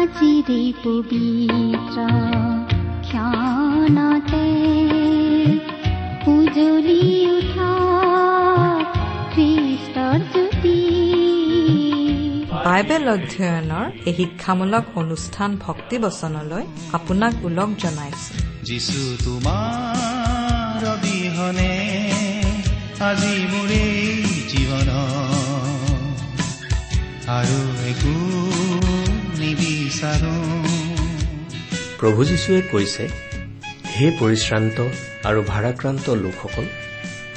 আজিৰে পবিত্ৰ ক্ষণতে উজলি উঠা খ্ৰীষ্টৰ জ্যোতি। বাইবেল অধ্যয়নৰ এই শিক্ষামূলক অনুষ্ঠান ভক্তি বচনলৈ আপোনাক ওলগ জনাইছো। যিছু তোমাৰ অবিহনে আজি মোৰে জীৱন। আৰু একো প্ৰভু যীশুৱে কৈছে হে পৰিশ্ৰান্ত আৰু ভাৰাক্ৰান্ত লোকসকল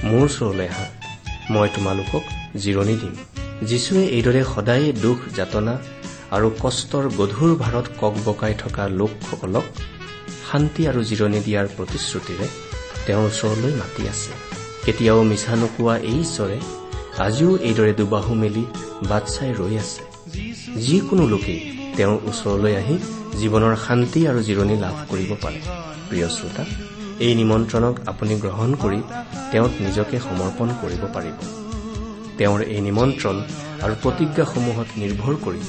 মোৰ ওচৰলৈ আহা। মই তোমালোকক জিৰণি দিম। যীশুৱে এইদৰে সদায়ে দুখ যাতনা আৰু কষ্টৰ গধুৰ ভাৰত কক বকাই থকা লোকসকলক শান্তি আৰু জিৰণি দিয়াৰ প্ৰতিশ্ৰুতিৰে তেওঁৰ ওচৰলৈ মাতি আছে। কেতিয়াও মিছা নোকোৱা এই ঈশ্বৰে আজিও এইদৰে দুবাহু মেলি বাট চাই ৰৈ আছে। যিকোনো লোকেই তেওঁৰ ওচৰলৈ আহি জীৱনৰ শান্তি আৰু জিৰণি লাভ কৰিব পাৰে। প্ৰিয় শ্ৰোতা এই নিমন্ত্ৰণক আপুনি গ্ৰহণ কৰি তেওঁক নিজকে সমৰ্পণ কৰিব পাৰিব। তেওঁৰ এই নিমন্ত্ৰণ আৰু প্ৰতিজ্ঞাসমূহত নিৰ্ভৰ কৰি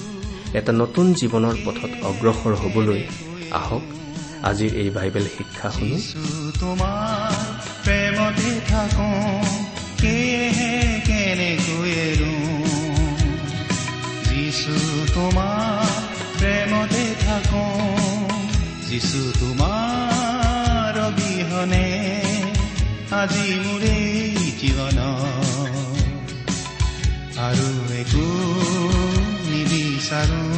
এটা নতুন জীৱনৰ পথত অগ্ৰসৰ হ'বলৈ আহক। আজিৰ এই বাইবেল শিক্ষা শুনো তোমাৰ প্ৰেমতে থাকো কেনেকৈ যিছু তোমাৰ প্ৰেমতে থাকো যিছু তোমাৰ অবিহনে আজি মোৰে জীৱন আৰু একো নিবিচাৰো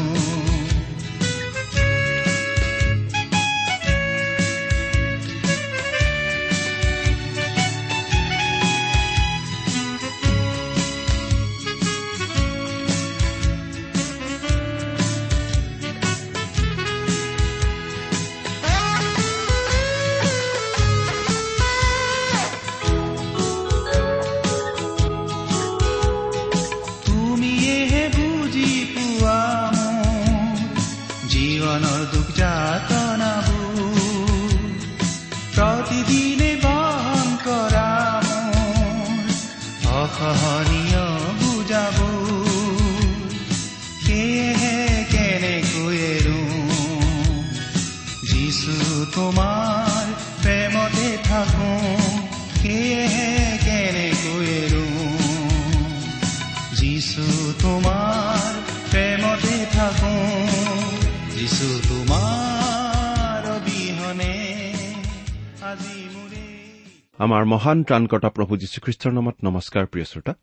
আমাৰ মহান ত্ৰাণকৰ্তা প্ৰভু যীশুখ্ৰীষ্টৰ নামত নমস্কাৰ প্ৰিয় শ্ৰোতা।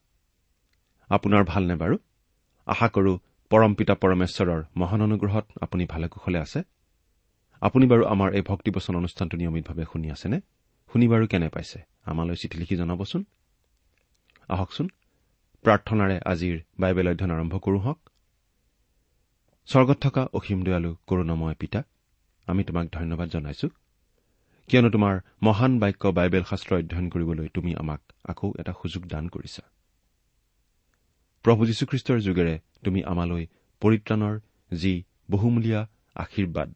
আপোনাৰ ভালনে বাৰু? আশা কৰো পৰম পিতা পৰমেশ্বৰৰ মহান অনুগ্ৰহত আপুনি ভালে কুশলে আছে। আপুনি বাৰু আমাৰ এই ভক্তিবচন অনুষ্ঠানটো নিয়মিতভাৱে শুনি আছেনে? শুনি বাৰু কেনে পাইছে? আমালৈ চিঠি লিখি জনাবচোন। আহকচোন প্ৰাৰ্থনাৰে আজিৰ বাইবেল অধ্যয়ন আৰম্ভ কৰোঁ হওক। স্বৰ্গত থকা অসীম দয়ালু কৰুণাময় পিতা আমি তোমাক ধন্যবাদ জনাইছো। কিয়নো তোমাৰ মহান বাক্য বাইবেল শাস্ত্ৰ অধ্যয়ন কৰিবলৈ তুমি আমাক আকৌ এটা সুযোগ দান কৰিছা। প্ৰভু যীশুখ্ৰীষ্টৰ যোগেৰে তুমি আমালৈ পৰিত্ৰাণৰ যি বহুমূলীয়া আশীৰ্বাদ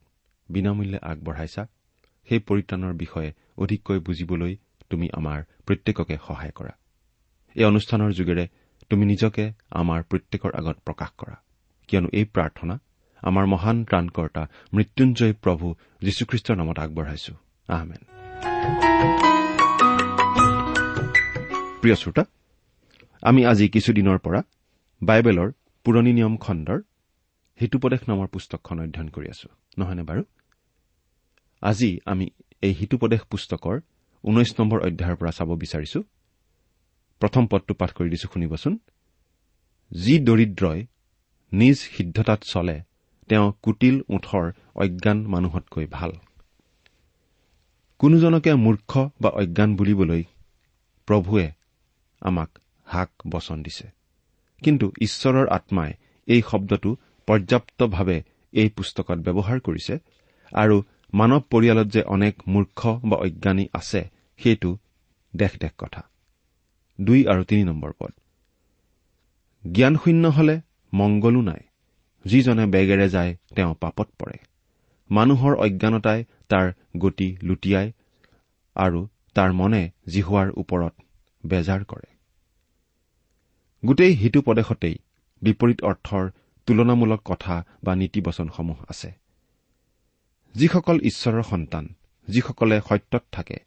বিনামূল্যে আগবঢ়াইছা সেই পৰিত্ৰাণৰ বিষয়ে অধিককৈ বুজিবলৈ তুমি আমাৰ প্ৰত্যেককে সহায় কৰা। এই অনুষ্ঠানৰ যোগেৰে তুমি নিজকে আমাৰ প্ৰত্যেকৰ আগত প্ৰকাশ কৰা। কিয়নো এই প্ৰাৰ্থনা আমাৰ মহান ত্ৰাণকৰ্তা মৃত্যুঞ্জয় প্ৰভু যীশুখ্ৰীষ্টৰ নামত আগবঢ়াইছো। আহমেন প্ৰিয় শ্ৰোতা আমি আজি কিছুদিনৰ পৰা বাইবেলৰ পুৰণি নিয়ম খণ্ডৰ হিতুপদেশ নামৰ পুস্তকখন অধ্যয়ন কৰি আছো। নহয়নে বাৰু? আজি আমি এই হিতুপদেশ পুস্তকৰ ঊনৈশ নম্বৰ অধ্যায়ৰ পৰা চাব বিচাৰিছো। প্ৰথম পদটো পাঠ কৰি দিছো শুনিবচোন। যি দৰিদ্ৰই নিজ সিদ্ধতাত চলে তেওঁ কুটিল ওঠৰ অজ্ঞান মানুহতকৈ ভাল। কোনোজনকে মূৰ্খ বা অজ্ঞান বুলিবলৈ প্ৰভুৱে আমাক হাক বচন দিছে। কিন্তু ঈশ্বৰৰ আত্মাই এই শব্দটো পৰ্যাপ্তভাৱে এই পুস্তকত ব্যৱহাৰ কৰিছে আৰু মানৱ পৰিয়ালত যে অনেক মূৰ্খ বা অজ্ঞানী আছে সেইটো দেশ দেশ কথা। দুই আৰু তিনি নম্বৰ পদ। জ্ঞানশূন্য হলে মংগলো নাই। যিজনে বেগেৰে যায় তেওঁ পাপত পৰে। মানুহৰ অজ্ঞানতাই তাৰ গতি লুটিয়াই আৰু তাৰ মনে জিহুৱাৰ ওপৰত বেজাৰ কৰে। গোটেই সিটোপদেশতেই বিপৰীত অৰ্থৰ তুলনামূলক কথা বা নীতিবচনসমূহ আছে। যিসকল ঈশ্বৰৰ সন্তান যিসকলে সত্যত থাকে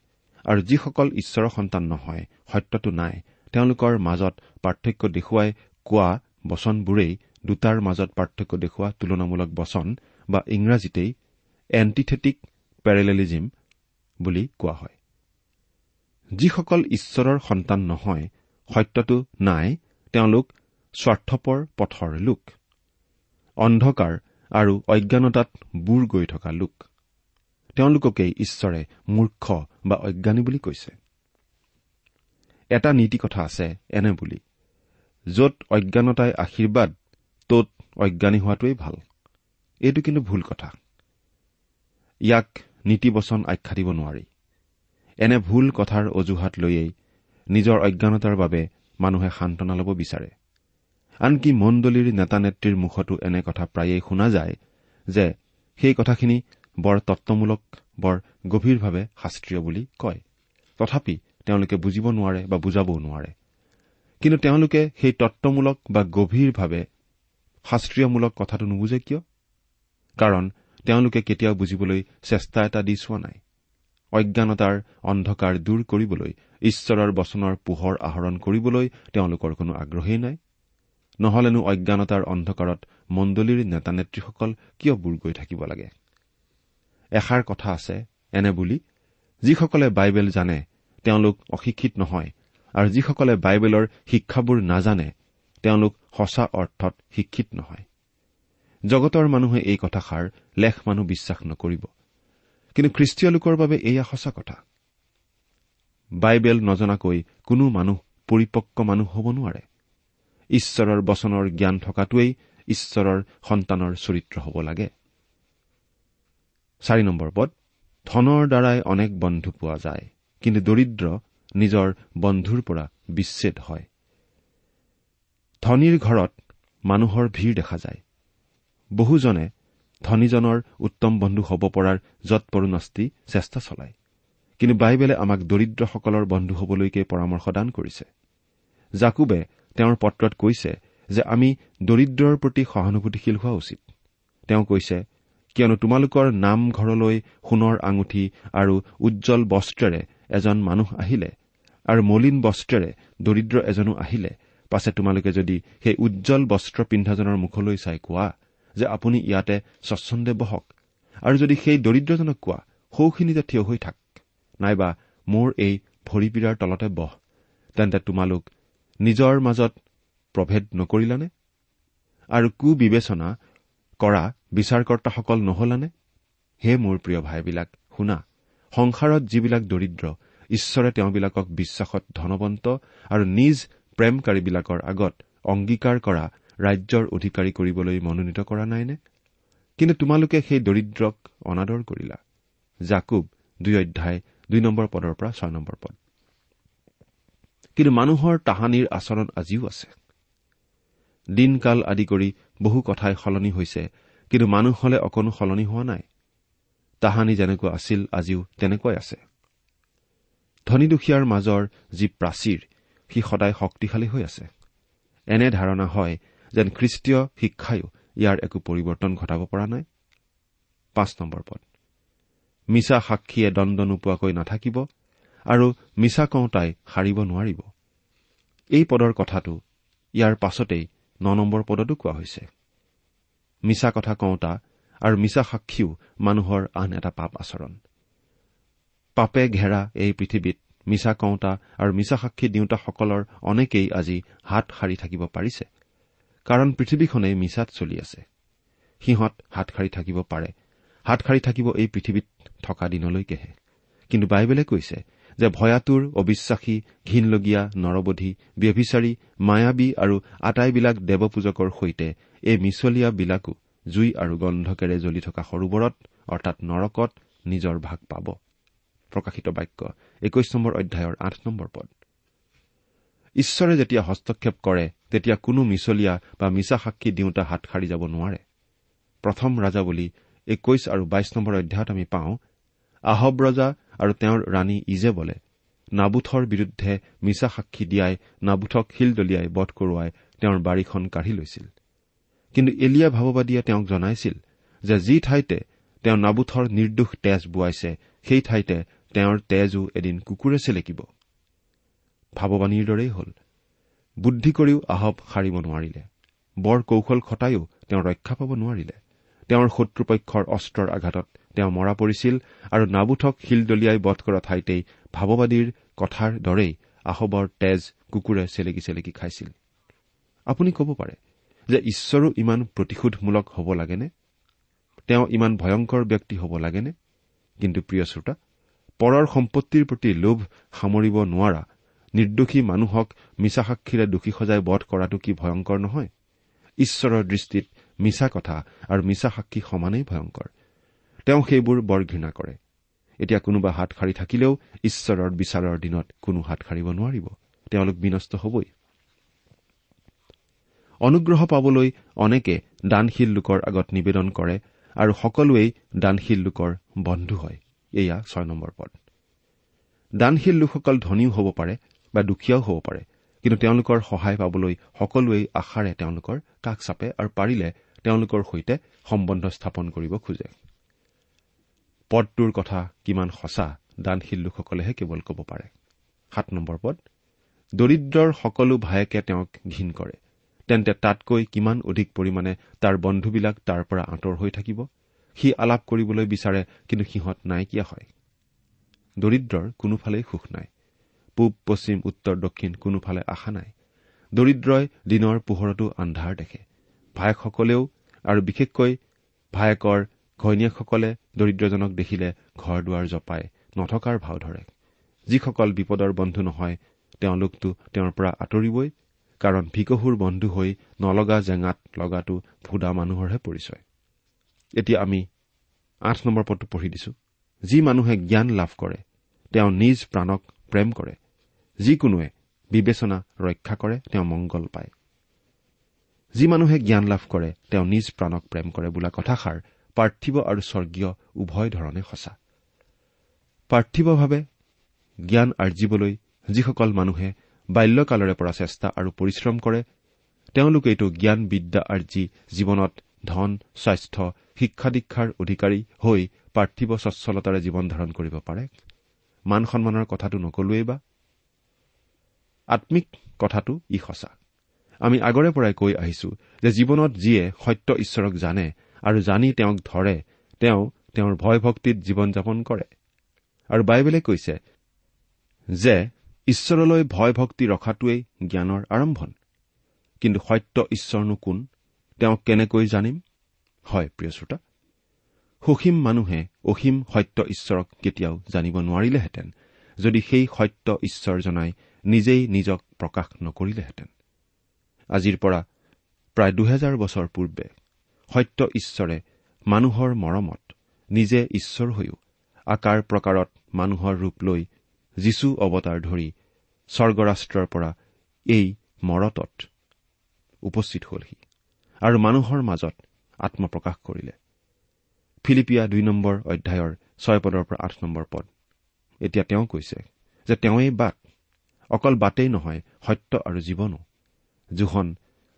আৰু যিসকল ঈশ্বৰৰ সন্তান নহয় সত্যটো নাই তেওঁলোকৰ মাজত পাৰ্থক্য দেখুৱাই কোৱা বচনবোৰেই দুটাৰ মাজত পাৰ্থক্য দেখুওৱা তুলনামূলক বচন বা ইংৰাজীতেই এণ্টিথেটিক পেৰেলেলিজিম বুলি কোৱা হয়। যিসকল ঈশ্বৰৰ সন্তান নহয় সত্যটো নাই তেওঁলোক স্বাৰ্থপৰ পথৰ লোক। অন্ধকাৰ আৰু অজ্ঞানতাত বুৰ গৈ থকা লোক। তেওঁলোককেই ঈশ্বৰে মূৰ্খ বা অজ্ঞানী বুলি কৈছে। এটা নীতি কথা আছে এনে বুলি। য'ত অজ্ঞানতাই আশীৰ্বাদ তত অজ্ঞানী হোৱাটোৱেই ভাল। এইটো কিন্তু ভুল কথা। ইয়াক নীতিবচন আখ্যা দিব নোৱাৰি। এনে ভুল কথাৰ অজুহাত লৈয়েই নিজৰ অজ্ঞানতাৰ বাবে মানুহে সান্তনা ল'ব বিচাৰে। আনকি মণ্ডলীৰ নেতা নেত্ৰীৰ মুখতো এনে কথা প্ৰায়েই শুনা যায় যে সেই কথাখিনি বৰ তত্বমূলক বৰ গভীৰভাৱে শাস্ত্ৰীয় বুলি কয়। তথাপি তেওঁলোকে বুজিব নোৱাৰে বা বুজাবও নোৱাৰে। কিন্তু তেওঁলোকে সেই তত্বমূলক বা গভীৰভাৱে শাস্ত্ৰীয়মূলক কথাটো নুবুজে কিয়? কাৰণ তেওঁলোকে কেতিয়াও বুজিবলৈ চেষ্টা এটা দি চোৱা নাই। অজ্ঞানতাৰ অন্ধকাৰ দূৰ কৰিবলৈ ঈশ্বৰৰ বচনৰ পোহৰ আহৰণ কৰিবলৈ তেওঁলোকৰ কোনো আগ্ৰহেই নাই। নহলেনো অজ্ঞানতাৰ অন্ধকাৰত মণ্ডলীৰ নেতা নেত্ৰীসকল কিয় বুৰ গৈ থাকিব লাগে? এষাৰ কথা আছে এনে বুলি যিসকলে বাইবেল জানে তেওঁলোক অশিক্ষিত নহয় আৰু যিসকলে বাইবেলৰ শিক্ষাবোৰ নাজানে তেওঁলোক সঁচা অৰ্থত শিক্ষিত নহয়। জগতৰ মানুহে এই কথাষাৰ লেখ মানুহ বিশ্বাস নকৰিব। কিন্তু খ্ৰীষ্টীয় লোকৰ বাবে এয়া সঁচা কথা। বাইবেল নজনাকৈ কোনো মানুহ পৰিপক্ক মানুহ হ'ব নোৱাৰে। ঈশ্বৰৰ বচনৰ জ্ঞান থকাটোৱেই ঈশ্বৰৰ সন্তানৰ চৰিত্ৰ হ'ব লাগে। পদ ধনৰ দ্বাৰাই অনেক বন্ধু পোৱা যায় কিন্তু দৰিদ্ৰ নিজৰ বন্ধুৰ পৰা বিচ্ছেদ হয়। ধনীৰ ঘৰত মানুহৰ ভিৰ দেখা যায়। বহুজনে ধনীজনৰ উত্তম বন্ধু হ'ব পৰাৰ যৎপৰোনাস্তি চেষ্টা চলায়। কিন্তু বাইবেলে আমাক দৰিদ্ৰসকলৰ বন্ধু হবলৈকে পৰামৰ্শ দান কৰিছে। জাকুবে তেওঁৰ পত্ৰত কৈছে যে আমি দৰিদ্ৰৰ প্ৰতি সহানুভূতিশীল হোৱা উচিত। তেওঁ কৈছে কিয়নো তোমালোকৰ নামঘৰলৈ সোণৰ আঙুঠি আৰু উজ্জ্বল বস্ত্ৰেৰে এজন মানুহ আহিলে আৰু মলিন বস্ত্ৰেৰে দৰিদ্ৰ এজনো আহিলে পাছে তোমালোকে যদি সেই উজ্জ্বল বস্ত্ৰ পিন্ধাজনৰ মুখলৈ চাই কোৱা যে আপুনি ইয়াতে স্বচ্ছন্দে বহক। আৰু যদি সেই দৰিদ্ৰজনক কোৱা সৌখিনিতে থিয় হৈ থাক নাইবা মোৰ এই ভৰিপীড়াৰ তলতে বহ তেন্তে তোমালোক নিজৰ মাজত প্ৰভেদ নকৰিলানে? আৰু কুবিবেচনা কৰা বিচাৰকৰ্তাসকল নহলানে? হে মোৰ প্ৰিয় ভাইবিলাক শুনা সংসাৰত যিবিলাক দৰিদ্ৰ ঈশ্বৰে তেওঁবিলাকক বিশ্বাসত ধনবন্ত আৰু নিজ প্ৰেমকাৰীবিলাকৰ আগত অংগীকাৰ কৰা ৰাজ্যৰ অধিকাৰী কৰিবলৈ মনোনীত কৰা নাইনে? কিন্তু তোমালোকে সেই দৰিদ্ৰক অনাদৰ কৰিলা। জাকুব দুই অধ্যায় দুই নম্বৰ পদৰ পৰা ছয় নম্বৰ পদ। কিন্তু মানুহৰ তাহানিৰ আচৰণ আজিও আছে। দিনকাল আদি কৰি বহু কথাই সলনি হৈছে কিন্তু মানুহ হলে অকণো সলনি হোৱা নাই। তাহানি যেনেকুৱা আছিল আজিও তেনেকুৱাই আছে। ধনী দুখীয়াৰ মাজৰ যি প্ৰাচীৰ সি সদায় শক্তিশালী হৈ আছে। এনে ধাৰণা হয় যেন খ্ৰীষ্টীয় শিক্ষায়ো ইয়াৰ একো পৰিৱৰ্তন ঘটাব পৰা নাই। পাঁচ নম্বৰ পদ। মিছা সাক্ষীয়ে দণ্ড নোপোৱাকৈ নাথাকিব আৰু মিছা কওঁতাই সাৰিব নোৱাৰিব। এই পদৰ কথাটো ইয়াৰ পাছতেই ন নম্বৰ পদতো কোৱা হৈছে। মিছা কথা কওঁতা আৰু মিছা সাক্ষীও মানুহৰ আন এটা পাপ আচৰণ। পাপে ঘেৰা এই পৃথিৱীত মিছা কওঁতা আৰু মিছা সাক্ষী দিওঁতাসকলৰ অনেকেই আজি হাত সাৰি থাকিব পাৰিছে। কাৰণ পৃথিৱীখনেই মিছাত চলি আছে। সিহঁত হাত সাৰি থাকিব পাৰে। হাত সাৰি থাকিব এই পৃথিৱীত থকা দিনলৈকেহে। কিন্তু বাইবেলে কৈছে যে ভয়াতুৰ অবিশ্বাসী ঘীনলগীয়া নৰবধি ব্যভিচাৰী মায়াবী আৰু আটাইবিলাক দেৱপূজকৰ সৈতে এই মিছলীয়াবিলাকো জুই আৰু গন্ধকেৰে জ্বলি থকা সৰোবৰত অৰ্থাৎ নৰকত নিজৰ ভাগ পাব। প্ৰকাশিত বাক্য একৈশ নম্বৰ অধ্যায়ৰ আঠ নম্বৰ পদ। ঈশ্বৰে যেতিয়া হস্তক্ষেপ কৰে তেতিয়া কোনো মিছলীয়া বা মিছা সাক্ষী দিওঁতা হাত সাৰি যাব নোৱাৰে। প্ৰথম ৰাজা বুলি একৈশ আৰু বাইশ নম্বৰ অধ্যায়ত আমি পাওঁ আহব ৰজা আৰু তেওঁৰ ৰাণী ইজেবলে নাবুথৰ বিৰুদ্ধে মিছা সাক্ষী দিয়াই নাবুথক শিল দলিয়াই বধ কৰোৱাই তেওঁৰ বাৰীখন কাঢ়ি লৈছিল। কিন্তু এলিয়া ভাৱবাদীয়ে তেওঁক জনাইছিল যে যি ঠাইতে তেওঁ নাবুথৰ নিৰ্দোষ তেজ বোৱাইছে সেই ঠাইতে তেওঁৰ তেজো এদিন কুকুৰে চেলেকিব। ভাৱবাণীৰ দৰেই হ'ল। বুদ্ধি কৰিও আহব সাৰিব নোৱাৰিলে। বৰ কৌশল খটায়ো তেওঁ ৰক্ষা পাব নোৱাৰিলে। তেওঁৰ শত্ৰুপক্ষৰ অস্ত্ৰৰ আঘাতত তেওঁ মৰা পৰিছিল আৰু নাবুথক শিলদলিয়াই বধ কৰা ঠাইতেই ভাৱবাদীৰ কথাৰ দৰেই আহবৰ তেজ কুকুৰে চেলেকি চেলেকি খাইছিল। আপুনি ক'ব পাৰে যে ঈশ্বৰো ইমান প্ৰতিশোধমূলক হ'ব লাগেনে? তেওঁ ইমান ভয়ংকৰ ব্যক্তি হ'ব লাগেনে? কিন্তু প্ৰিয় শ্ৰোতা পৰৰ সম্পত্তিৰ প্ৰতি লোভ সামৰিব নোৱাৰা নিৰ্দোষী মানুহক মিছা সাক্ষীৰে দোষী সজাই বধ কৰাটো কি ভয়ংকৰ নহয়? ঈশ্বৰৰ দৃষ্টিত মিছা কথা আৰু মিছা সাক্ষী সমানেই ভয়ংকৰ। তেওঁ সেইবোৰ বৰ ঘৃণা কৰে। এতিয়া কোনোবা হাত সাৰি থাকিলেও ঈশ্বৰৰ বিচাৰৰ দিনত কোনো হাত সাৰিব নোৱাৰিব। তেওঁলোক বিনষ্ট হবই। অনুগ্ৰহ পাবলৈ অনেকে দানশীল লোকৰ আগত নিবেদন কৰে আৰু সকলোৱেই দানশীল লোকৰ বন্ধু হয়। এয়া ছয় নম্বৰ পদ। দানশীল লোকসকল ধনীও হ'ব পাৰে বা দুখীয়াও হ'ব পাৰে। কিন্তু তেওঁলোকৰ সহায় পাবলৈ সকলোৱেই আশাৰে তেওঁলোকৰ কাষ চাপে আৰু পাৰিলে তেওঁলোকৰ সৈতে সম্বন্ধ স্থাপন কৰিব খোজে। পদটোৰ কথা কিমান সঁচা দানশীল লোকসকলেহে কেৱল ক'ব পাৰে। সাত নম্বৰ পদ দৰিদ্ৰৰ সকলো ভায়েকে তেওঁক ঘীন কৰে। তেন্তে তাতকৈ কিমান অধিক পৰিমাণে তাৰ বন্ধুবিলাক তাৰ পৰা আঁতৰ হৈ থাকিব? সি আলাপ কৰিবলৈ বিচাৰে কিন্তু সিহঁত নাইকিয়া হয়। দৰিদ্ৰৰ কোনোফালেই সুখ নাই। পূব পশ্চিম উত্তৰ দক্ষিণ কোনোফালে আশা নাই। দৰিদ্ৰই দিনৰ পোহৰতো আন্ধাৰ দেখে। ভায়েকসকলেও আৰু বিশেষকৈ ভায়েকৰ ঘৈণীয়েকসকলে দৰিদ্ৰজনক দেখিলে ঘৰ দুৱাৰ জপাই নথকাৰ ভাও ধৰে। যিসকল বিপদৰ বন্ধু নহয় তেওঁলোকতো তেওঁৰ পৰা আঁতৰিবই কাৰণ ভিকহুৰ বন্ধু হৈ নলগা জেঙাত লগাটো ভুদা মানুহৰহে পৰিচয়। এতিয়া আমি আঠ নম্বৰ পদটো পঢ়ি দিছো। যি মানুহে জ্ঞান লাভ কৰে তেওঁ নিজ প্ৰাণক প্ৰেম কৰে। যিকোনোৱে বিবেচনা ৰক্ষা কৰে তেওঁ মংগল পায়। যি মানুহে জ্ঞান লাভ কৰে তেওঁ নিজ প্ৰাণক প্ৰেম কৰে বোলা কথাষাৰ পাৰ্থিৱ আৰু স্বৰ্গীয় উভয় ধৰণে সঁচা। পাৰ্থিৱভাৱে জ্ঞান আৰ্জিবলৈ যিসকল মানুহে বাল্যকালৰে পৰা চেষ্টা আৰু পৰিশ্ৰম কৰে তেওঁলোকেইটো জ্ঞান বিদ্যা আৰ্জি জীৱনত ধন স্বাস্থ্য শিক্ষা দীক্ষাৰ অধিকাৰী হৈ পাৰ্থিৱ স্বচ্ছলতাৰে জীৱন ধাৰণ কৰিব পাৰে। মান সন্মানৰ কথাটো নকলোৱেই বা? আম্মিক কথাটো ই সঁচা। আমি আগৰে পৰাই কৈ আহিছো যে জীৱনত যিয়ে সত্য ঈশ্বৰক জানে আৰু জানি তেওঁক ধৰে তেওঁ তেওঁৰ ভয় ভক্তিত জীৱন যাপন কৰে। আৰু বাইবেলে কৈছে যে ঈশ্বৰলৈ ভয় ভক্তি ৰখাটোৱেই জ্ঞানৰ আৰম্ভণ। কিন্তু সত্য ঈশ্বৰনো কোন? তেওঁক কেনেকৈ জানিম? হয় প্ৰিয় শ্ৰোতা সুসীম মানুহে অসীম সত্য ঈশ্বৰক কেতিয়াও জানিব নোৱাৰিলেহেঁতেন যদি সেই সত্য ঈশ্বৰ জনাই নিজেই নিজক প্ৰকাশ নকৰিলেহেঁতেন। আজিৰ পৰা প্ৰায় দুহেজাৰ বছৰ পূৰ্বে সত্য ঈশ্বৰে মানুহৰ মৰমত নিজে ঈশ্বৰ হৈও আকাৰ প্ৰকাৰত মানুহৰ ৰূপ লৈ যীশু অৱতাৰ ধৰি স্বৰ্গৰাষ্ট্ৰৰ পৰা এই মৰতত উপস্থিত হলহি আৰু মানুহৰ মাজত আত্মপ্ৰকাশ কৰিলে। ফিলিপিয়া দুই নম্বৰ অধ্যায়ৰ ছয় পদৰ পৰা আঠ নম্বৰ পদ। এতিয়া তেওঁ কৈছে যে তেওঁৱেই বাট অকল বাটেই নহয় সত্য আৰু জীৱনো। জোখন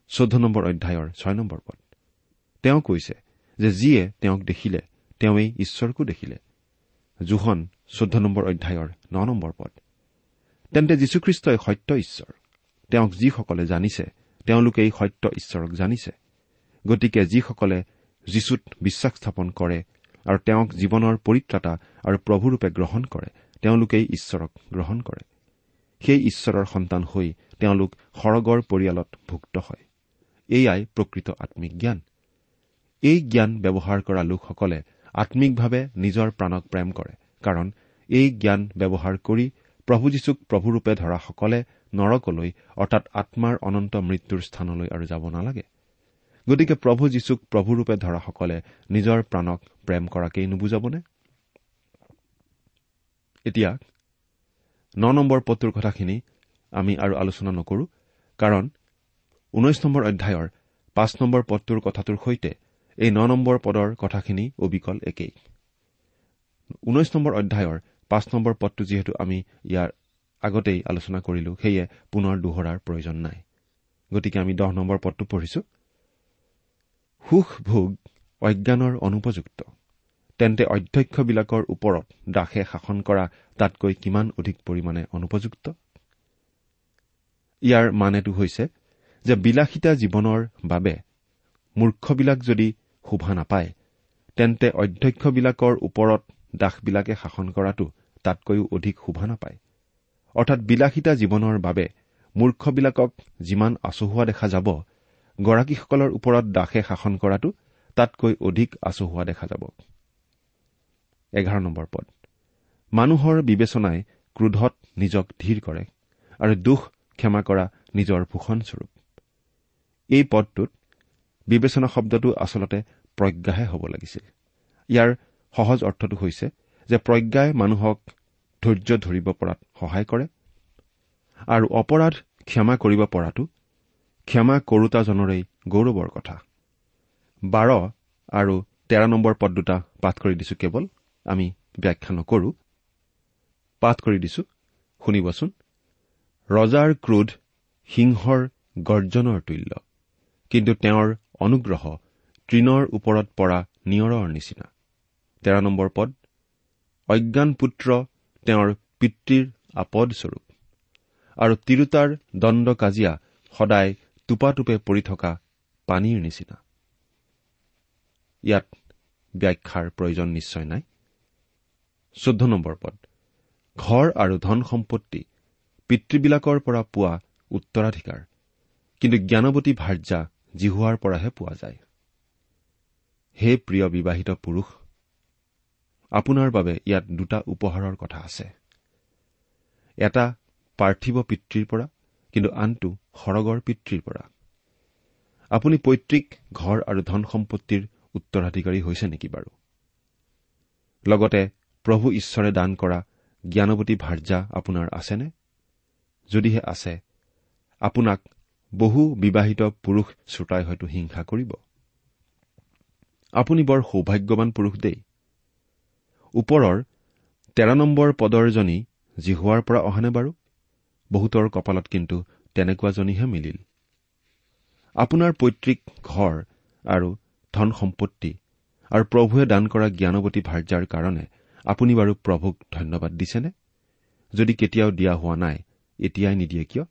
চৈধ্য নম্বৰ অধ্যায়ৰ ছয় নম্বৰ পদ। তেওঁ কৈছে যে যিয়ে তেওঁক দেখিলে তেওঁৱেই ঈশ্বৰকো দেখিলে। জোখন চৈধ্য নম্বৰ অধ্যায়ৰ ন নম্বৰ পদ। তেন্তে যীশুখ্ৰীষ্টই সত্য ঈশ্বৰ। তেওঁক যিসকলে জানিছে তেওঁলোকেই সত্য ঈশ্বৰক জানিছে। গতিকে যিসকলে যীশুত বিশ্বাস স্থাপন কৰে আৰু তেওঁক জীৱনৰ পৰিত্ৰাতা আৰু প্ৰভুৰূপে গ্ৰহণ কৰে তেওঁলোকেই ঈশ্বৰক গ্ৰহণ কৰে। সেই ঈশ্বৰৰ সন্তান হৈ তেওঁলোক সৰগৰ পৰিয়ালত ভুক্ত হয়। এয়াই প্ৰকৃত আম্মিক জ্ঞান। এই জ্ঞান ব্যৱহাৰ কৰা লোকসকলে আম্মিকভাৱে নিজৰ প্ৰাণক প্ৰেম কৰে কাৰণ এই জ্ঞান ব্যৱহাৰ কৰি প্ৰভু যীশুক প্ৰভুৰূপে ধৰাসকলে নৰকলৈ অৰ্থাৎ আত্মাৰ অনন্ত মৃত্যুৰ স্থানলৈ আৰু যাব নালাগে। গতিকে প্ৰভু যীশুক প্ৰভুৰূপে ধৰাসকলে নিজৰ প্ৰাণক প্ৰেম কৰাকেই নুবুজাবনে? ন নম্বৰ পদটোৰ কথাখিনি আমি আৰু আলোচনা নকৰো কাৰণ ঊনৈশ নম্বৰ অধ্যায়ৰ পাঁচ নম্বৰ পদটোৰ কথাটোৰ সৈতে এই ন নম্বৰ পদৰ কথাখিনি অবিকল একেই। ঊনৈশ নম্বৰ অধ্যায়ৰ পাঁচ নম্বৰ পদটো যিহেতু আমি ইয়াৰ আগতেই আলোচনা কৰিলো সেয়ে পুনৰ দোহৰাৰ প্ৰয়োজন নাই। গতিকে আমি দহ নম্বৰ পদটো পঢ়িছো। সুখ ভোগ অজ্ঞানৰ অনুপযুক্ত। তেন্তে অধ্যক্ষবিলাকৰ ওপৰত দাসে শাসন কৰা তাতকৈ কিমান অধিক পৰিমাণে অনুপযুক্ত? ইয়াৰ মানেটো হৈছে যে বিলাসিতা জীৱনৰ বাবে মূৰ্খবিলাক যদি শোভা নাপায় তেন্তে অধ্যক্ষবিলাকৰ ওপৰত দাসবিলাকে শাসন কৰাটো তাতকৈও অধিক শোভা নাপায়। অৰ্থাৎ বিলাসিতা জীৱনৰ বাবে মূৰ্খবিলাকক যিমান আচহুৱা দেখা যাব গৰাকীসকলৰ ওপৰত দাসে শাসন কৰাটো তাতকৈ অধিক আচহুৱা দেখা যাব। এঘাৰ নম্বৰ পদ। মানুহৰ বিবেচনাই ক্ৰোধত নিজক ধীৰ কৰে আৰু দুখ ক্ষমা কৰা নিজৰ ভূষণস্বৰূপ এই পদটোত বিবেচনা শব্দটো আচলতে প্ৰজ্ঞাহে হ'ব লাগিছিল ইয়াৰ সহজ অৰ্থটো হৈছে যে প্ৰজ্ঞাই মানুহক ধৈৰ্য ধৰিব পৰাত সহায় কৰে আৰু অপৰাধ ক্ষমা কৰিব পৰাটো ক্ষমা কৰোতাজনৰেই গৌৰৱৰ কথা। বাৰ আৰু তেৰ নম্বৰ পদ দুটা পাঠ কৰি দিছো কেৱল। আমি ব্যাখ্যা নকৰো। পাঠ কৰি দিছো। শুনিবচোন। ৰজাৰ ক্ৰোধ সিংহৰ গৰ্জনৰ তুল্য। কিন্তু তেওঁৰ অনুগ্ৰহ তৃণৰ ওপৰত পৰা নিয়ৰৰ নিচিনা। তেৰ নম্বৰ পদ। অজ্ঞান পুত্ৰ তেওঁৰ পিতৃৰ আপদস্বৰূপ। আৰু তিৰোতাৰ দণ্ড কাজিয়া সদায় টোপাটোপে পৰি থকা পানীৰ নিচিনা। ইয়াত ব্যাখ্যাৰ প্ৰয়োজন নিশ্চয় নাই। চৈধ্য নম্বৰ পদ। ঘৰ আৰু ধন সম্পত্তি পিতৃবিলাকৰ পৰা পোৱা উত্তৰাধিকাৰ। কিন্তু জ্ঞানৱতী ভাৰ্যা জিহুৱাৰ পৰাহে পোৱা যায়। হে প্ৰিয় বিবাহিত পুৰুষ আপোনাৰ বাবে ইয়াত দুটা উপহাৰৰ কথা আছে। এটা পাৰ্থিৱ পিতৃৰ পৰা কিন্তু আনটো সৰগৰ পিতৃৰ পৰা। আপুনি পৈতৃক ঘৰ আৰু ধন সম্পত্তিৰ উত্তৰাধিকাৰী হৈছে নেকি বাৰু? লগতে প্ৰভু ঈশ্বৰে দান কৰা জ্ঞানৱতী ভাৰ্যা আপোনাৰ আছেনে? যদিহে আছে আপোনাক বহু বিবাহিত পুৰুষ শ্ৰোতাই হয়তো হিংসা কৰিব। আপুনি বৰ সৌভাগ্যৱান পুৰুষ দেই। ওপৰৰ তেৰ নম্বৰ পদৰজনী জিহুৱাৰ পৰা অহানে বাৰু বহুতৰ কপালত কিন্তু তেনেকুৱাজনীহে মিলিল। আপোনাৰ পৈতৃক ঘৰ আৰু ধন সম্পত্তি আৰু প্ৰভুৱে দান কৰা জ্ঞানৱতী ভাৰ্যাৰ কাৰণে আপুনি বাৰু প্ৰভুক ধন্যবাদ দিছেনে? যদি কেতিয়াও দিয়া হোৱা নাই এতিয়াই নিদিয়ে কিয়?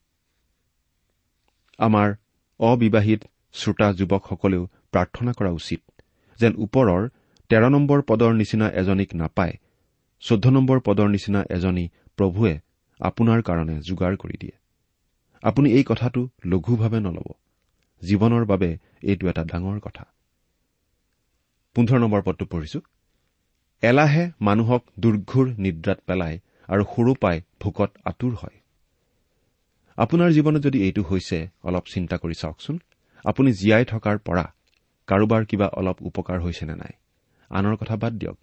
আমাৰ অবিবাহিত শ্ৰোতা যুৱকসকলেও প্ৰাৰ্থনা কৰা উচিত যেন ওপৰৰ তেৰ নম্বৰ পদৰ নিচিনা এজনীক নাপায় চৈধ্য নম্বৰ পদৰ নিচিনা এজনী প্ৰভুৱে আপোনাৰ কাৰণে যোগাৰ কৰি দিয়ে। আপুনি এই কথাটো লঘুভাৱে নলব। জীৱনৰ বাবে এইটো এটা ডাঙৰ কথা। পোন্ধৰ নম্বৰ পদটো পঢ়িছো। এলাহে মানুহক দুৰ্ঘুৰ নিদ্ৰাত পেলায় আৰু সৰু পাই ভোকত আঁতুৰ হয়। আপোনাৰ জীৱনত যদি এইটো হৈছে অলপ চিন্তা কৰি চাওকচোন। আপুনি জীয়াই থকাৰ পৰা কাৰোবাৰ কিবা অলপ উপকাৰ হৈছে নে নাই? আনৰ কথা বাদ দিয়ক।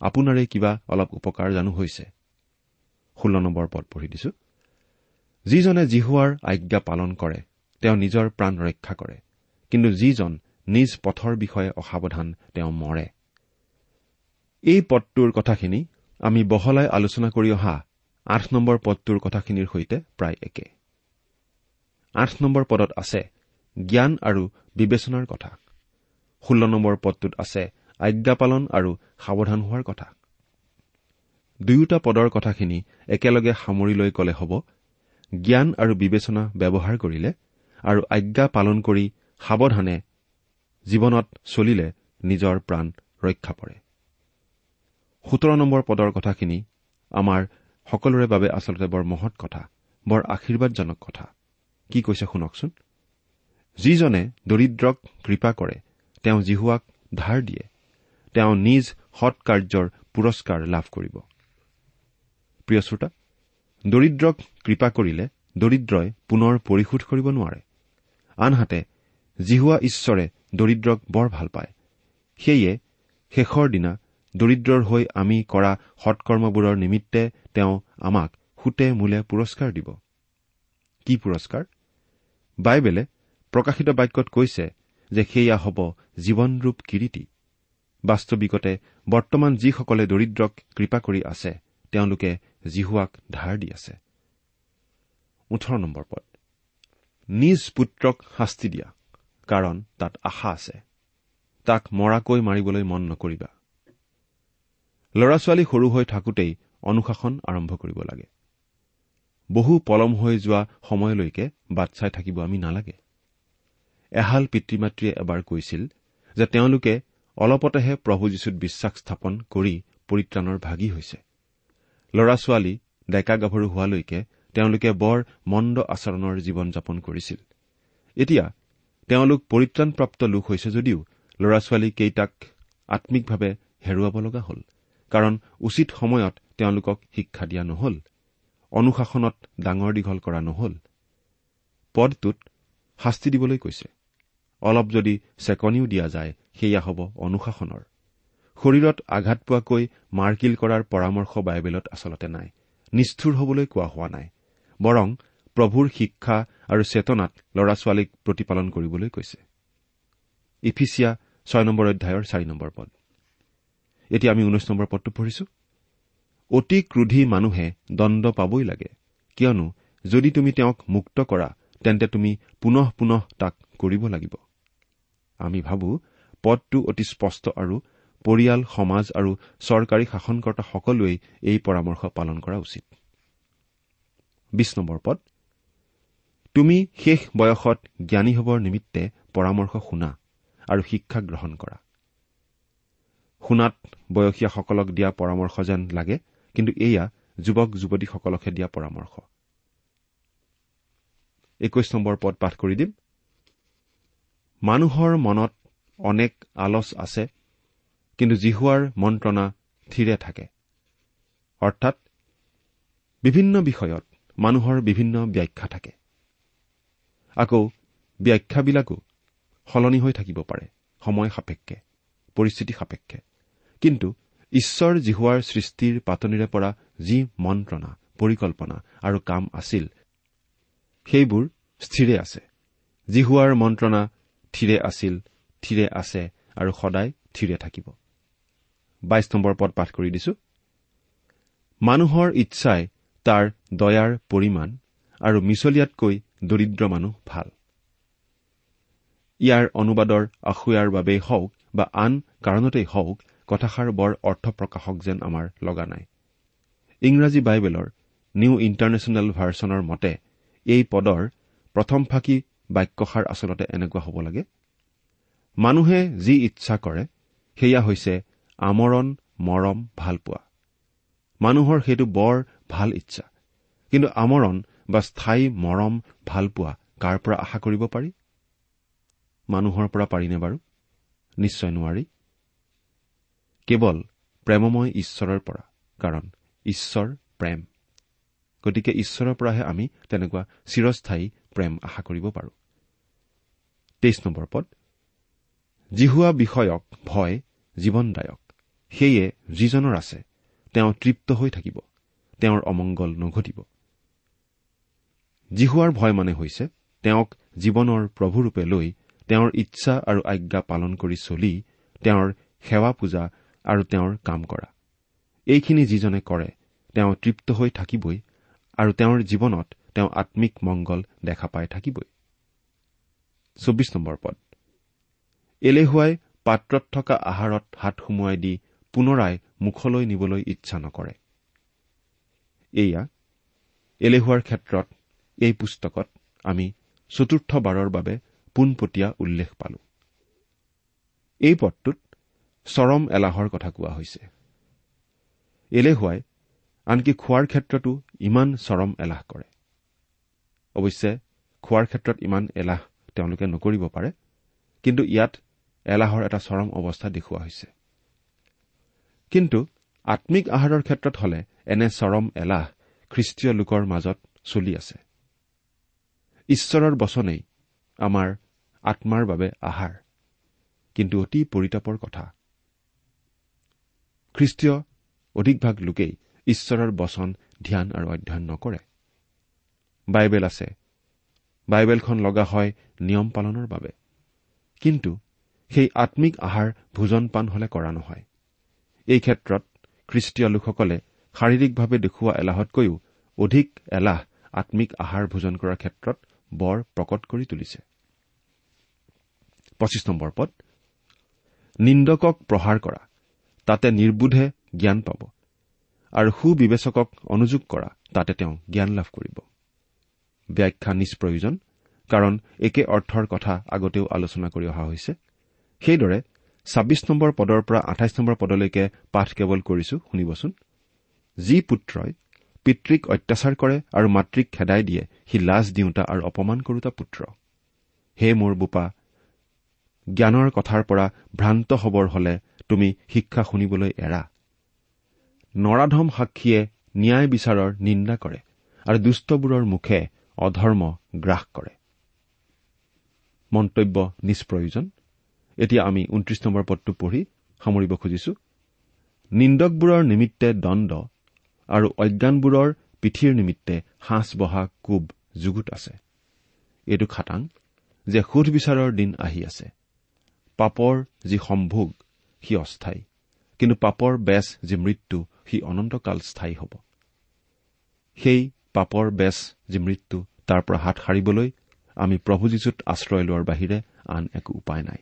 আপোনাৰে কিবা অলপ উপকাৰ জানো হৈছে। ষোল্ল নম্বৰ পদ পঢ়ি দিছো। যিজনে জিহুৱাৰ আজ্ঞা পালন কৰে তেওঁ নিজৰ প্ৰাণ ৰক্ষা কৰে। কিন্তু যিজন নিজ পথৰ বিষয়ে অসাৱধান তেওঁ মৰে। এই পদটোৰ কথাখিনি আমি বহলাই আলোচনা কৰি অহা আঠ নম্বৰ পদটোৰ কথাখিনিৰ সৈতে প্ৰায় একে। আঠ নম্বৰ পদত আছে জ্ঞান আৰু বিবেচনাৰ কথা। ষোল্ল নম্বৰ পদটোত আছে আজ্ঞা পালন আৰু সাৱধান হোৱাৰ কথা। দুয়োটা পদৰ কথাখিনি একেলগে সামৰি লৈ কলে হ'ব জ্ঞান আৰু বিবেচনা ব্যৱহাৰ কৰিলে আৰু আজ্ঞা পালন কৰি সাৱধানে জীৱনত চলিলে নিজৰ প্ৰাণ ৰক্ষা পৰে। সোতৰ নম্বৰ পদৰ কথাখিনি আমাৰ সকলোৰে বাবে আচলতে বৰ মহৎ কথা বৰ আশীৰ্বাদজনক কথা। কি কৈছে শুনকচোন? যিজনে দৰিদ্ৰক কৃপা কৰে তেওঁ জিহুৱাক ধাৰ দিয়ে। তেওঁ নিজ সৎ কাৰ্যৰ পুৰস্কাৰ লাভ কৰিব। প্ৰিয় শ্ৰোতা দৰিদ্ৰক কৃপা কৰিলে দৰিদ্ৰই পুনৰ পৰিশোধ কৰিব নোৱাৰে। আনহাতে জিহুৱা ঈশ্বৰে দৰিদ্ৰক বৰ ভাল পায়। সেয়ে শেষৰ দিনা দৰিদ্ৰৰ হৈ আমি কৰা সৎকৰ্মবোৰৰ নিমিত্তে তেওঁ আমাক সুতে মূলে পুৰস্কাৰ দিব। কি পুৰস্কাৰ? বাইবেলে প্ৰকাশিত বাক্যত কৈছে যে সেয়া হ'ব জীৱনৰূপ কিৰিটি বাস্তৱিকতে বৰ্তমান যিসকলে দৰিদ্ৰক কৃপা কৰি আছে তেওঁলোকে জিহুৱাক ধাৰ দি আছে। নিজ পুত্ৰক শাস্তি দিয়া কাৰণ তাত আশা আছে। তাক মৰাকৈ মাৰিবলৈ মন নকৰিবা। ল'ৰা ছোৱালী সৰু হৈ থাকোঁতেই অনুশাসন আৰম্ভ কৰিব লাগে। বহু পলম হৈ যোৱা সময়লৈকে বাট চাই থাকিব আমি নালাগে। এহাল পিতৃ মাতৃয়ে এবাৰ কৈছিল যে তেওঁলোকে অলপতেহে প্ৰভু যীশুত বিশ্বাস স্থাপন কৰি পৰিত্ৰাণৰ ভাগি হৈছে। ল'ৰা ছোৱালী ডেকা গাভৰু হোৱালৈকে তেওঁলোকে বৰ মন্দ আচৰণৰ জীৱন যাপন কৰিছিল। এতিয়া তেওঁলোক পৰিত্ৰাণপ্ৰাপ্ত লোক হৈছে যদিও ল'ৰা ছোৱালী কেইটাক আম্মিকভাৱে হেৰুৱাব লগা হ'ল। কাৰণ উচিত সময়ত তেওঁলোকক শিক্ষা দিয়া নহল। অনুশাসনত ডাঙৰ দীঘল কৰা নহল। পদটোত শাস্তি দিবলৈ কৈছে। অলপ যদি চেকনিও দিয়া যায় সেয়া হ'ব অনুশাসনৰ। শৰীৰত আঘাত পোৱাকৈ মাৰকিল কৰাৰ পৰামৰ্শ বাইবেলত আচলতে নাই। নিষ্ঠুৰ হবলৈ কোৱা হোৱা নাই। বৰং প্ৰভুৰ শিক্ষা আৰু চেতনাত ল'ৰা ছোৱালীক প্ৰতিপালন কৰিবলৈ কৈছে। ইফিচিয়া ছয় নম্বৰ অধ্যায়ৰ চাৰি নম্বৰ পদ। এতিয়া আমি ঊনৈশ নম্বৰ পদটো পঢ়িছো। অতি ক্ৰোধী মানুহে দণ্ড পাবই লাগে কিয়নো যদি তুমি তেওঁক মুক্ত কৰা তেন্তে তুমি পুনঃ পুনঃ তাক কৰিব লাগিব। আমি ভাবো পদটো অতি স্পষ্ট আৰু পৰিয়াল সমাজ আৰু চৰকাৰী শাসনকৰ্তা সকলোৱেই এই পৰামৰ্শ পালন কৰা উচিত। পদ। তুমি শেষ বয়সত জ্ঞানী হবৰ নিমিত্তে পৰামৰ্শ শুনা আৰু শিক্ষা গ্ৰহণ কৰা। শুনাত বয়সীয়াসকলক দিয়া পৰামৰ্শ যেন লাগে কিন্তু এয়া যুৱক যুৱতীসকলকহে দিয়া পৰামৰ্শ। মানুহৰ মনত অনেক আলচ আছে কিন্তু জিহুৱাৰ মন্ত্ৰণা থিৰে থাকে। অৰ্থাৎ বিভিন্ন বিষয়ত মানুহৰ বিভিন্ন ব্যাখ্যা থাকে। আকৌ ব্যাখ্যাবিলাকো সলনি হৈ থাকিব পাৰে সময় সাপেক্ষে পৰিস্থিতি সাপেক্ষে। কিন্তু ঈশ্বৰ জিহুৱাৰ সৃষ্টিৰ পাতনিৰে পৰা যি মন্ত্ৰণা পৰিকল্পনা আৰু কাম আছিল সেইবোৰ স্থিৰে আছে। জিহুৱাৰ মন্ত্ৰণা থিৰে আছিল থিৰে আছে আৰু সদায় থিৰে থাকিব। বাইশ নম্বৰ পদ পাঠ কৰি দিছো। মানুহৰ ইচ্ছাই তাৰ দয়াৰ পৰিমাণ আৰু মিছলীয়াতকৈ দৰিদ্ৰ মানুহ ভাল। ইয়াৰ অনুবাদৰ আখুয়াৰ বাবেই হওক বা আন কাৰণতেই হওক কথাষাৰ বৰ অৰ্থপ্ৰকাশক যেন আমাৰ লগা নাই। ইংৰাজী বাইবেলৰ নিউ ইণ্টাৰনেশ্যনেল ভাৰ্চনৰ মতে এই পদৰ প্ৰথম ফাঁকি বাক্যষাৰ আচলতে এনেকুৱা হ'ব লাগে। মানুহে যি ইচ্ছা কৰে সেয়া হৈছে আমৰণ মৰম ভালপোৱা মানুহৰ সেইটো বৰ ভাল ইচ্ছা। কিন্তু আমৰণ বা স্থায়ী মৰম ভালপোৱা কাৰ পৰা আশা কৰিব পাৰি? মানুহৰ পৰা পাৰিনে বাৰু? নিশ্চয় নোৱাৰি। কেৱল প্ৰেমময় ঈশ্বৰৰ পৰা কাৰণ ঈশ্বৰ প্ৰেম। গতিকে ঈশ্বৰৰ পৰাহে আমি তেনেকুৱা চিৰস্থায়ী প্ৰেম আশা কৰিব পাৰোঁ। তেইছ নম্বৰ পদ। জিহুৱা বিষয়ক ভয় জীৱনদায়ক। সেয়ে যিজনৰ আছে তেওঁ তৃপ্ত হৈ থাকিব। তেওঁৰ অমংগল নঘটিব। জিহুৱাৰ ভয় মানে হৈছে তেওঁক জীৱনৰ প্ৰভুৰূপে লৈ তেওঁৰ ইচ্ছা আৰু আজ্ঞা পালন কৰি চলি তেওঁৰ সেৱা পূজা আৰু তেওঁৰ কাম কৰা। এইখিনি যিজনে কৰে তেওঁ তৃপ্ত হৈ থাকিবই আৰু তেওঁৰ জীৱনত তেওঁ আম্মিক মংগল দেখা পাই থাকিবই। পদ। এলেহুৱাই পাত্ৰত থকা আহাৰত হাত সুমুৱাই দি পুনৰাই মুখলৈ নিবলৈ ইচ্ছা নকৰে। এয়া এলেহুৱাৰ ক্ষেত্ৰত এই পুস্তকত আমি চতুৰ্থবাৰৰ বাবে পোনপটীয়া উল্লেখ পালো। এই পদটোত চৰম এলাহৰ কথা কোৱা হৈছে। এলেহুৱাই আনকি খোৱাৰ ক্ষেত্ৰতো ইমান চৰম এলাহ কৰে। অৱশ্যে খোৱাৰ ক্ষেত্ৰত ইমান এলাহ তেওঁলোকে নকৰিব পাৰে কিন্তু ইয়াত এলাহৰ এটা চৰম অৱস্থা দেখুওৱা হৈছে। কিন্তু আম্মিক আহাৰৰ ক্ষেত্ৰত হলে এনে চৰম এলাহ খ্ৰীষ্টীয় লোকৰ মাজত চলি আছে। ঈশ্বৰৰ বচনেই আমাৰ আত্মাৰ বাবে আহাৰ। কিন্তু অতি পৰিতাপৰ কথা খ্ৰীষ্টীয় অধিকভাগ লোকেই ঈশ্বৰৰ বচন ধ্যান আৰু অধ্যয়ন নকৰে। বাইবেল আছে। বাইবেলখন লগা হয় নিয়ম পালনৰ বাবে। কিন্তু সেই আম্মিক আহাৰ ভোজন পান হলে কৰা নহয়। এই ক্ষেত্ৰত খ্ৰীষ্টীয় লোকসকলে শাৰীৰিকভাৱে দেখুওৱা এলাহতকৈও অধিক এলাহ আম্মিক আহাৰ ভোজন কৰাৰ ক্ষেত্ৰত বৰ প্ৰকট কৰি তুলিছে। নিন্দকক প্ৰহাৰ কৰা। তাতে নিৰ্বোধে জ্ঞান পাব। আৰু সুবিবেচকক অনুযোগ কৰা তাতে তেওঁ জ্ঞান লাভ কৰিব। ব্যাখ্যা নিষ্প্ৰয়োজন কাৰণ একে অৰ্থৰ কথা আগতেও আলোচনা কৰি অহা হৈছে। সেইদৰে ছাব্বিছ নম্বৰ পদৰ পৰা আঠাইছ নম্বৰ পদলৈকে পাঠ কেৱল কৰিছো শুনিবচোন। যি পুত্ৰই পিতৃক অত্যাচাৰ কৰে আৰু মাতৃক খেদাই দিয়ে সি লাজ দিওঁতা আৰু অপমান কৰোতা পুত্ৰ। হে মোৰ বোপা জ্ঞানৰ কথাৰ পৰা ভ্ৰান্ত হবৰ হলে তুমি শিক্ষা শুনিবলৈ এৰা। নৰাধম সাক্ষীয়ে ন্যায় বিচাৰৰ নিন্দা কৰে আৰু দুষ্টবোৰৰ মুখে অধৰ্ম গ্ৰাস কৰে। মন্তব্য নিষ্প্ৰয়োজন। এতিয়া আমি ঊনত্ৰিশ নম্বৰ পদটো পঢ়ি সামৰিব খুজিছো। নিন্দকবোৰৰ নিমিত্তে দণ্ড আৰু অজ্ঞানবোৰৰ পিঠিৰ নিমিত্তে সাঁচ বহা কোব যুগুত আছে। এইটো খাটাং যে সুধবিচাৰৰ দিন আহি আছে। পাপৰ যি সম্ভোগ সি অস্থায়ী। কিন্তু পাপৰ বেচ যি মৃত্যু সি অনন্তকাল স্থায়ী হ'ব। সেই পাপৰ বেচ যি মৃত্যু তাৰ পৰা হাত সাৰিবলৈ আমি প্ৰভু যীশুত আশ্ৰয় লোৱাৰ বাহিৰে আন একো উপায় নাই।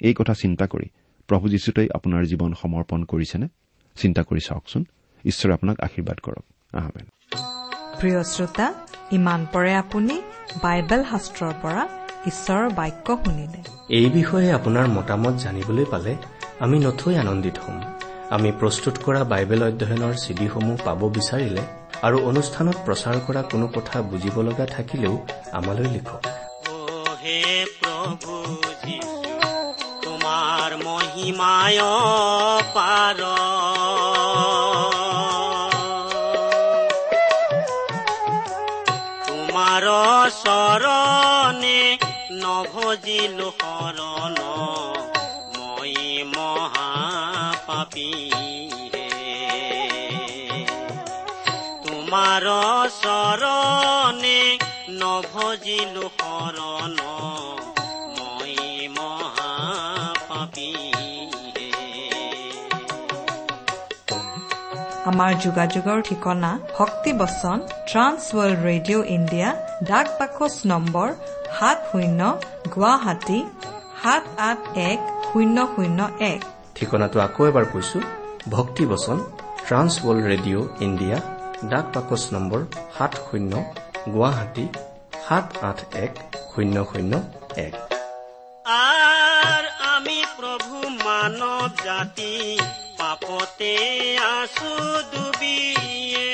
এই কথা চিন্তা কৰি প্ৰভু যীশুতেই আপোনাৰ জীৱন সমৰ্পণ কৰিছেনে? চিন্তা কৰি চাওকচোন। ঈশ্বৰে আপোনাক আশীৰ্বাদ কৰক। আহমেন প্ৰিয় শ্ৰোতা ইমান পৰে আপুনি বাইবেল শাস্ত্ৰৰ পৰা ঈশ্বৰৰ বাক্য শুনিলে। এই বিষয়ে আপোনাৰ মতামত জানিবলৈ পালে আমি নথৈ আনন্দিত হ'ম। আমি প্ৰস্তুত কৰা বাইবেল অধ্যয়নৰ চিডিসমূহ পাব বিচাৰিলে আৰু অনুষ্ঠানত প্ৰচাৰ কৰা কোনো কথা বুজিব লগা থাকিলেও আমালৈ লিখক। তোমাৰ চৰণে নভজিলো শৰণ। তোমাৰ চৰণে নভজিলো শৰণ মই আমাৰ যোগাযোগৰ ঠিকনা ভক্তিবচন ট্ৰান্স ৱৰ্ল্ড ৰেডিঅ' ইণ্ডিয়া ডাক বাকচ নম্বৰ সাত শূন্য গুৱাহাটী সাত আঠ এক শূন্য শূন্য এক। ঠিকনাটো আকৌ এবাৰ কৈছো ভক্তিবচন ট্ৰান্স ৱৰ্ল্ড ৰেডিঅ' ইণ্ডিয়া ডাক বাকচ নম্বৰ সাত শূন্য গুৱাহাটী সাত আঠ এক শূন্য শূন্য এক। আমি প্ৰভু মানৱ জাতি পাপতে আছো ডুবিয়ে।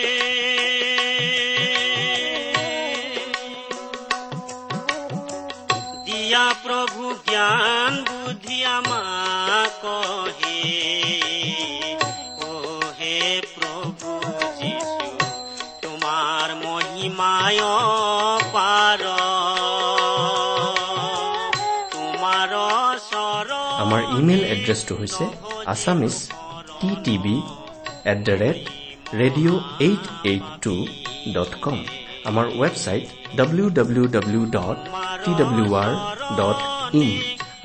দিয়া প্ৰভু জ্ঞান বুদ্ধি আমাক হে ও হে প্ৰভু যিশু তোমাৰ মহিমায় পাৰ। তোমাৰ আমাৰ ইমেইল এড্ৰেছটো হৈছে Assamese T TV at the rate radio' eight eight two dot com. আমাৰ website W W W dot T W R dot in.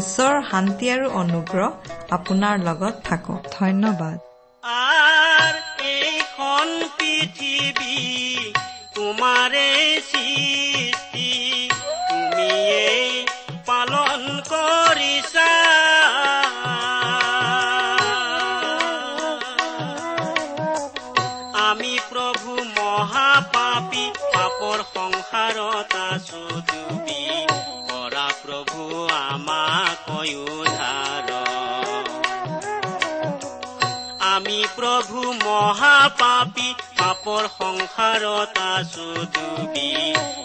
ঈশ্বৰৰ শান্তি আৰু অনুগ্ৰহ আপোনাৰ লগত থাকক। ধন্যবাদ। এইখন পৃথিৱী তোমাৰে প্ৰভু মহাপাপী পাপৰ সংসাৰত আছো ডুবি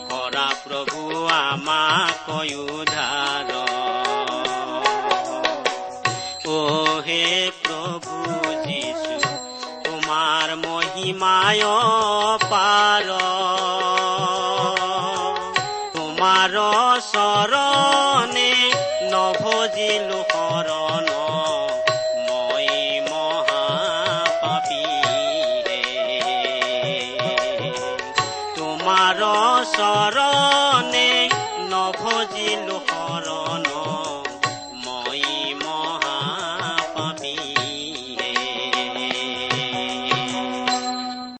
কৰা প্ৰভু আমাক উদ্ধাৰ। ও হে প্ৰভু যীশু তোমাৰ মহিমায় পাৰ তোমাৰ চৰণে নভজিলো